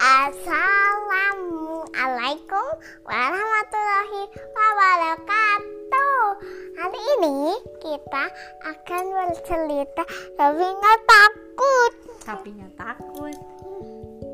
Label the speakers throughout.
Speaker 1: Assalamualaikum warahmatullahi wabarakatuh. Hari ini kita akan bercerita sapinya takut.
Speaker 2: Sapinya takut.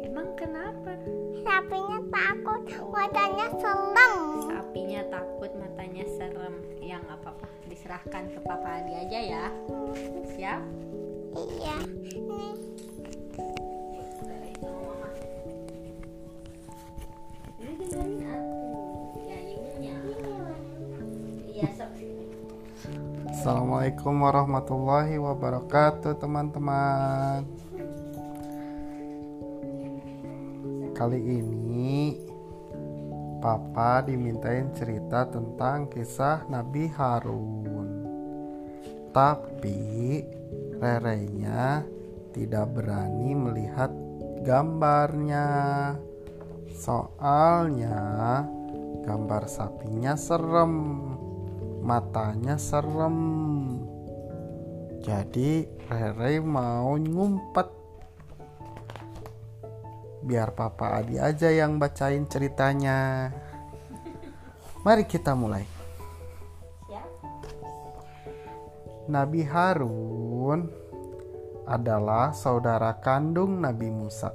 Speaker 2: Emang kenapa?
Speaker 1: Sapinya takut, matanya serem.
Speaker 2: Sapinya takut, matanya serem. Yang nggak apa-apa, diserahkan ke Papa Adi aja ya. Siap?
Speaker 1: Iya, nih
Speaker 3: Assalamualaikum warahmatullahi wabarakatuh teman-teman. Kali ini Papa dimintain cerita tentang kisah Nabi Harun. Tapi Rerenya tidak berani melihat gambarnya. Soalnya gambar sapinya serem matanya serem. Jadi Rere mau ngumpet. Biar Papa Adi aja yang bacain ceritanya. Mari kita mulai. Nabi Harun adalah saudara kandung Nabi Musa.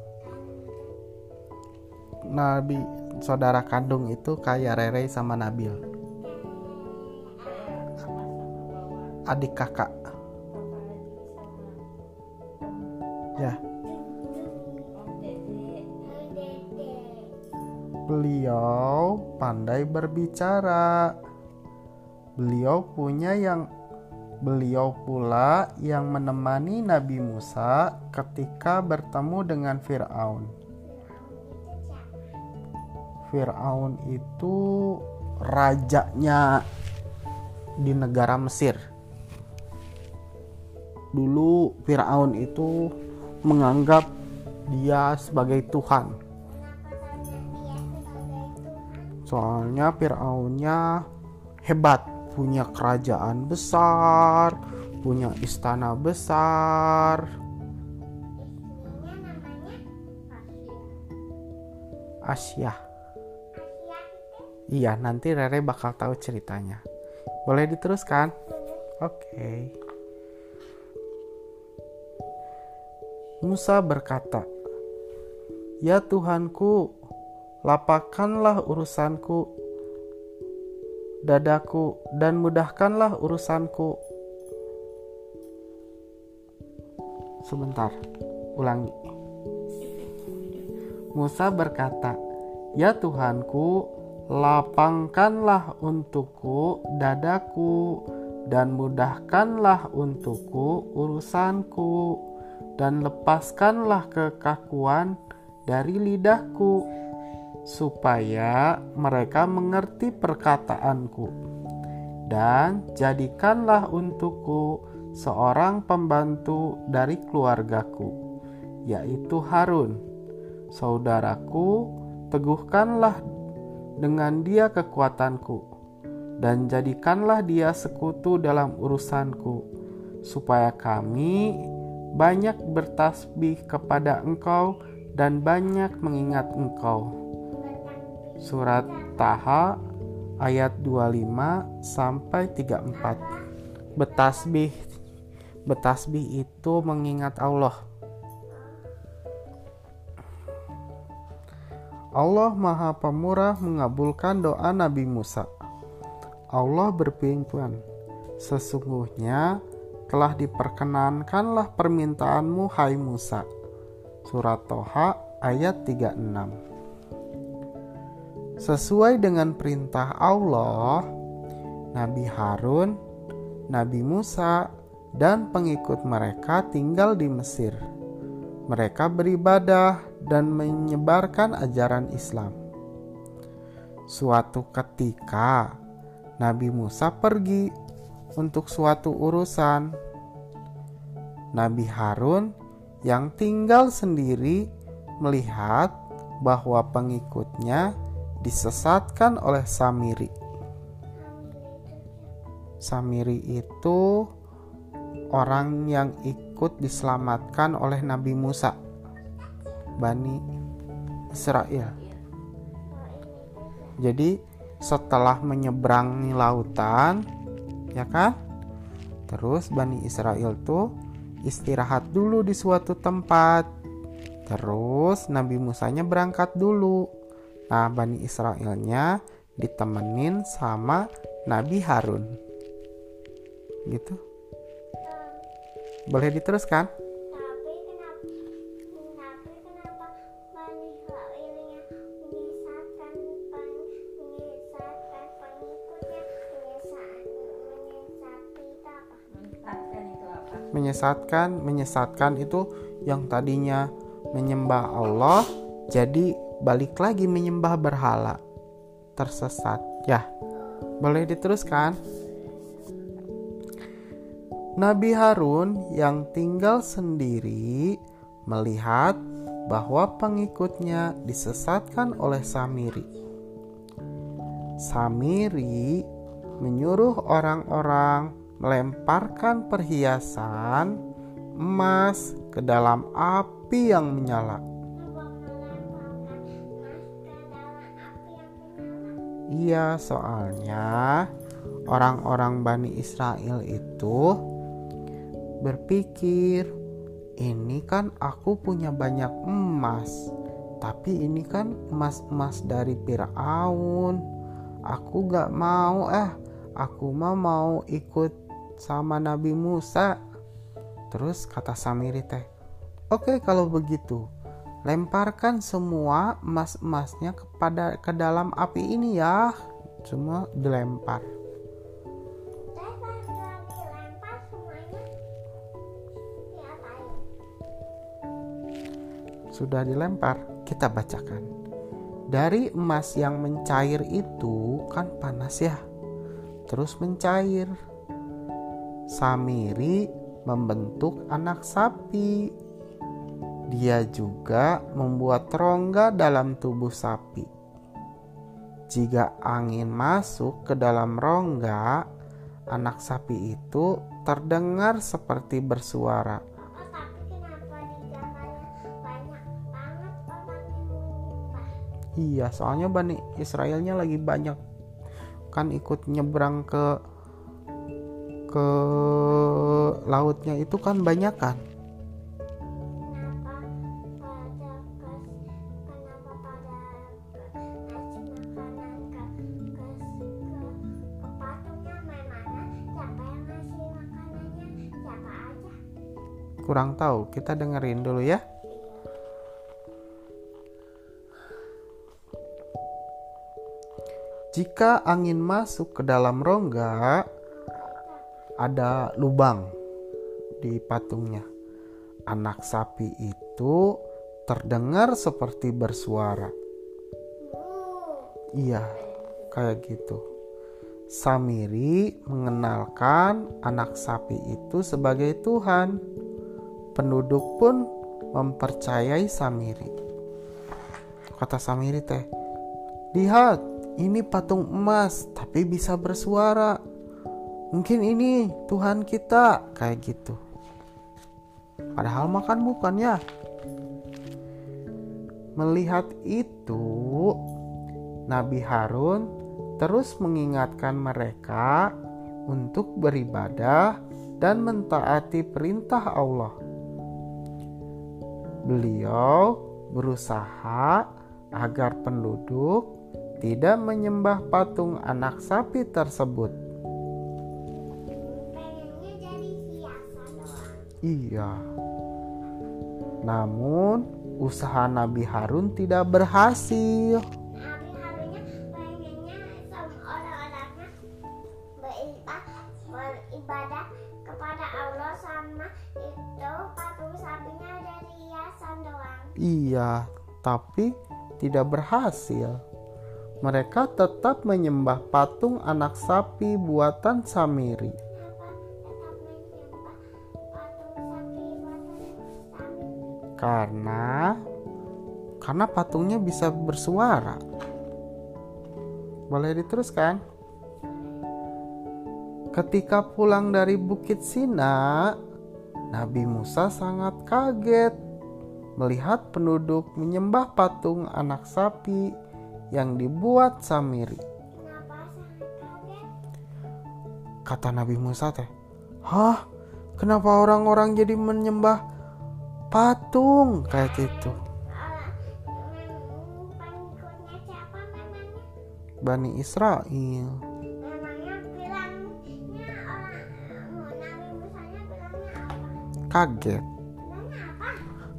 Speaker 3: Nabi saudara kandung itu kayak Rere sama Nabil. Adik kakak. Ya, beliau pandai berbicara. Beliau punya yang beliau pula yang menemani Nabi Musa ketika bertemu dengan Firaun. Firaun itu rajanya di negara Mesir. Dulu Firaun itu menganggap dia sebagai Tuhan. Soalnya Firaunnya hebat, punya kerajaan besar, punya istana besar. Asia. Iya, nanti Rere bakal tahu ceritanya. Boleh diteruskan? Oke. Musa berkata, "Ya Tuhanku, lapangkanlah urusanku, dadaku, dan mudahkanlah urusanku." Sebentar, ulangi. Musa berkata, "Ya Tuhanku, lapangkanlah untukku dadaku dan mudahkanlah untukku urusanku dan lepaskanlah kekakuan dari lidahku supaya mereka mengerti perkataanku. Dan jadikanlah untukku seorang pembantu dari keluargaku yaitu Harun. Saudaraku teguhkanlah dengan dia kekuatanku, dan jadikanlah dia sekutu dalam urusanku, supaya kami banyak bertasbih kepada engkau dan banyak mengingat engkau. Surat Taha ayat 25 sampai 34. Bertasbih Bertasbih itu mengingat Allah. Allah Maha Pemurah mengabulkan doa Nabi Musa. Allah berfirman, "Sesungguhnya telah diperkenankanlah permintaanmu, hai Musa." Surat Toha ayat 36. Sesuai dengan perintah Allah, Nabi Harun, Nabi Musa, dan pengikut mereka tinggal di Mesir. Mereka beribadah dan menyebarkan ajaran Islam. Suatu ketika, Nabi Musa pergi untuk suatu urusan. Nabi Harun yang tinggal sendiri melihat bahwa pengikutnya disesatkan oleh Samiri. Samiri itu orang yang ikut diselamatkan oleh Nabi Musa. Bani Israel. Jadi setelah menyeberangi lautan, ya kan? Terus Bani Israel tuh istirahat dulu di suatu tempat. Terus Nabi Musanya berangkat dulu. Nah, Bani Israelnya ditemenin sama Nabi Harun. Gitu. Boleh diteruskan?
Speaker 1: Menyesatkan menyesatkan itu
Speaker 3: yang tadinya menyembah Allah jadi balik lagi menyembah berhala. Tersesat. Ya boleh diteruskan? Nabi Harun yang tinggal sendiri melihat bahwa pengikutnya disesatkan oleh Samiri. Samiri menyuruh orang-orang melemparkan perhiasan emas ke dalam api yang menyala.
Speaker 1: Apa melemparkan emas ke dalam api yang menyala?
Speaker 3: Iya, soalnya orang-orang Bani Israel itu berpikir, "Ini kan aku punya banyak emas, tapi ini kan emas-emas dari Firaun. Aku gak mau, eh, aku mah mau ikut sama Nabi Musa." Terus kata Samiri teh, "Oke, kalau begitu, lemparkan semua emas-emasnya kepada ke dalam api ini ya." Semua dilempar.
Speaker 1: Sudah dilempar,
Speaker 3: kita bacakan. Dari emas yang mencair itu kan panas ya. Terus mencair. Samiri membentuk anak sapi. Dia juga membuat rongga dalam tubuh sapi. Jika angin masuk ke dalam rongga, anak sapi itu terdengar seperti bersuara.
Speaker 1: Oh?
Speaker 3: Iya, soalnya Bani Israelnya lagi banyak kan ikut nyebrang ke ke lautnya itu kan banyak kan. Kurang tahu, kita dengerin dulu ya. Jika angin masuk ke dalam rongga, ada lubang di patungnya. Anak sapi itu terdengar seperti bersuara. Iya, kayak gitu. Samiri mengenalkan anak sapi itu sebagai Tuhan. Penduduk pun mempercayai Samiri. Kata Samiri teh, lihat ini patung emas tapi bisa bersuara. Mungkin ini Tuhan kita kayak gitu. Padahal makan bukan ya. Melihat itu, Nabi Harun terus mengingatkan mereka untuk beribadah dan mentaati perintah Allah. Beliau berusaha agar penduduk tidak menyembah patung anak sapi tersebut. Iya. Namun, usaha Nabi Harun tidak berhasil.
Speaker 1: Nabi Harunnya pengennya sama orang-orangnya beribadah, beribadah kepada Allah sama itu patung sapinya dari hiasan doang.
Speaker 3: Iya, tapi tidak berhasil. Mereka tetap menyembah patung anak sapi buatan Samiri. Karena karena patungnya bisa bersuara. Boleh diteruskan? Ketika pulang dari Bukit Sina, Nabi Musa sangat kaget melihat penduduk menyembah patung anak sapi yang dibuat Samiri.
Speaker 1: Kenapa sangat kaget?
Speaker 3: Kata Nabi Musa teh, Hah? Kenapa orang-orang jadi menyembah patung kayak gitu? Bani Israel. Kaget.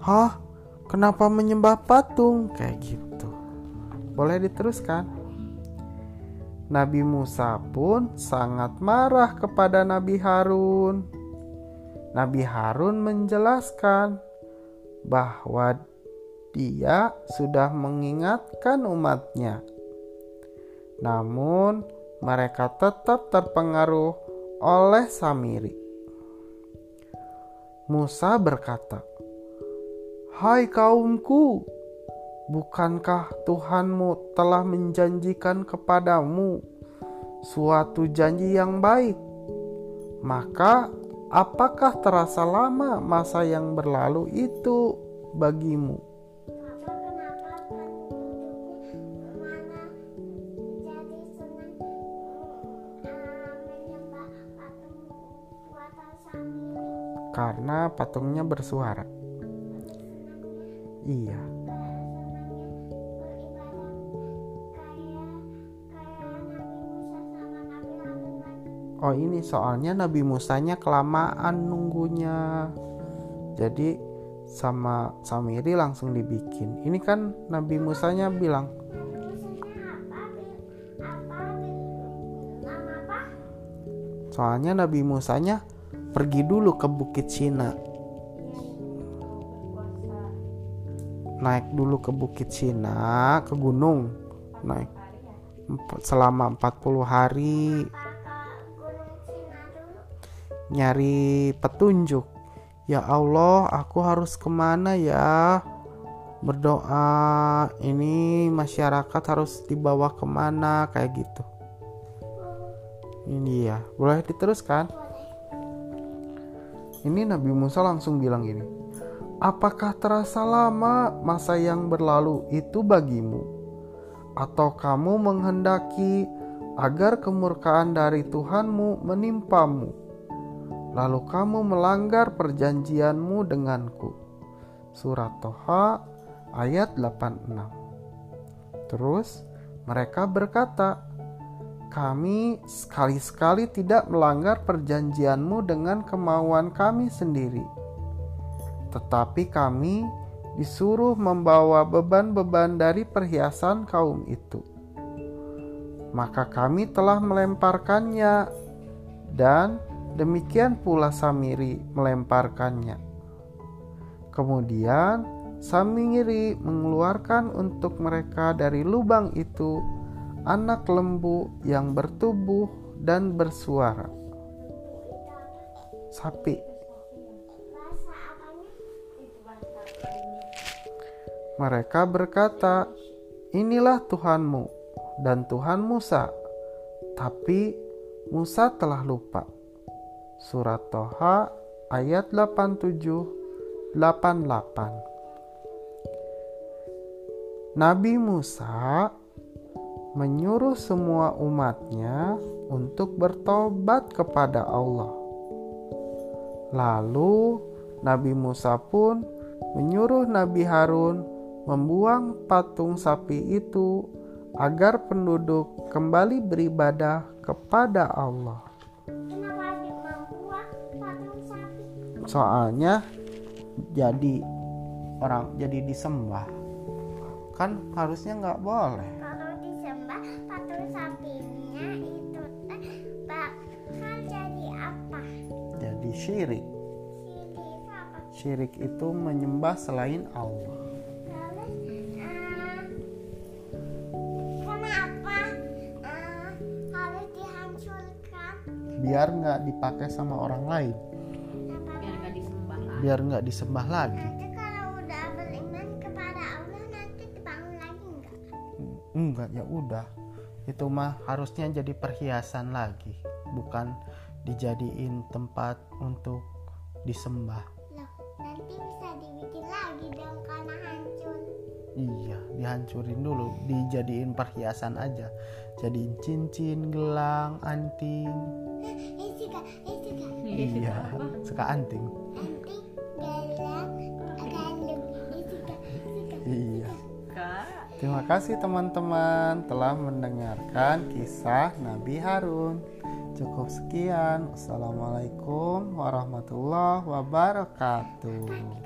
Speaker 3: Hah? Kenapa menyembah patung? Kayak gitu. Boleh diteruskan? Nabi Musa pun sangat marah kepada Nabi Harun. Nabi Harun menjelaskan bahwa dia sudah mengingatkan umatnya. Namun, mereka tetap terpengaruh oleh Samiri. Musa berkata, "Hai kaumku, bukankah Tuhanmu telah menjanjikan kepadamu suatu janji yang baik? Maka, apakah terasa lama masa yang berlalu itu bagimu?" Karena patungnya bersuara. Iya. Oh ini soalnya Nabi Musanya kelamaan nunggunya. Jadi sama Samiri langsung dibikin. Ini kan Nabi Musanya bilang, soalnya Nabi Musanya pergi dulu ke Bukit Sina. Naik dulu ke Bukit Sina, ke gunung. Naik selama 40 hari nyari petunjuk. Ya Allah, aku harus ke mana ya? Berdoa, ini masyarakat harus dibawa ke mana kayak gitu. Ini ya, boleh diteruskan? Ini Nabi Musa langsung bilang gini, apakah terasa lama masa yang berlalu itu bagimu? Atau kamu menghendaki agar kemurkaan dari Tuhanmu menimpamu? Lalu kamu melanggar perjanjianmu denganku. Surat Toha ayat 86. Terus mereka berkata, kami sekali-sekali tidak melanggar perjanjianmu dengan kemauan kami sendiri. Tetapi kami disuruh membawa beban-beban dari perhiasan kaum itu. Maka kami telah melemparkannya dan Demikian pula Samiri melemparkannya. Kemudian Samiri mengeluarkan untuk mereka dari lubang itu anak lembu yang bertubuh dan bersuara. Sapi. Mereka berkata, "Inilah Tuhanmu dan Tuhan Musa." Tapi Musa telah lupa. Surat Toha ayat 87 88. Nabi Musa menyuruh semua umatnya untuk bertobat kepada Allah. Lalu Nabi Musa pun menyuruh Nabi Harun membuang patung sapi itu agar penduduk kembali beribadah kepada Allah. Soalnya jadi orang jadi disembah kan harusnya nggak boleh.
Speaker 1: Kalau disembah patung sapinya itu teh bakal jadi apa?
Speaker 3: Jadi syirik.
Speaker 1: Apa?
Speaker 3: Syirik itu menyembah selain Allah.
Speaker 1: Eh, kenapa eh, harus dihancurkan?
Speaker 3: Biar nggak dipakai sama orang lain.
Speaker 2: Biar nggak disembah
Speaker 3: lagi.
Speaker 1: Nanti kalau udah beriman kepada Allah nanti dibangun lagi enggak?
Speaker 3: Enggak ya udah. Itu mah harusnya jadi perhiasan lagi, bukan dijadiin tempat untuk disembah.
Speaker 1: Loh, nanti bisa dibikin lagi dong
Speaker 3: Iya, dihancurin dulu, dijadiin perhiasan aja. Jadiin cincin, gelang, anting.
Speaker 1: Juga, ini juga.
Speaker 3: Iya, suka. Anting, Iya. Terima kasih teman-teman telah mendengarkan kisah Nabi Harun. Cukup sekian. Assalamualaikum warahmatullahi wabarakatuh.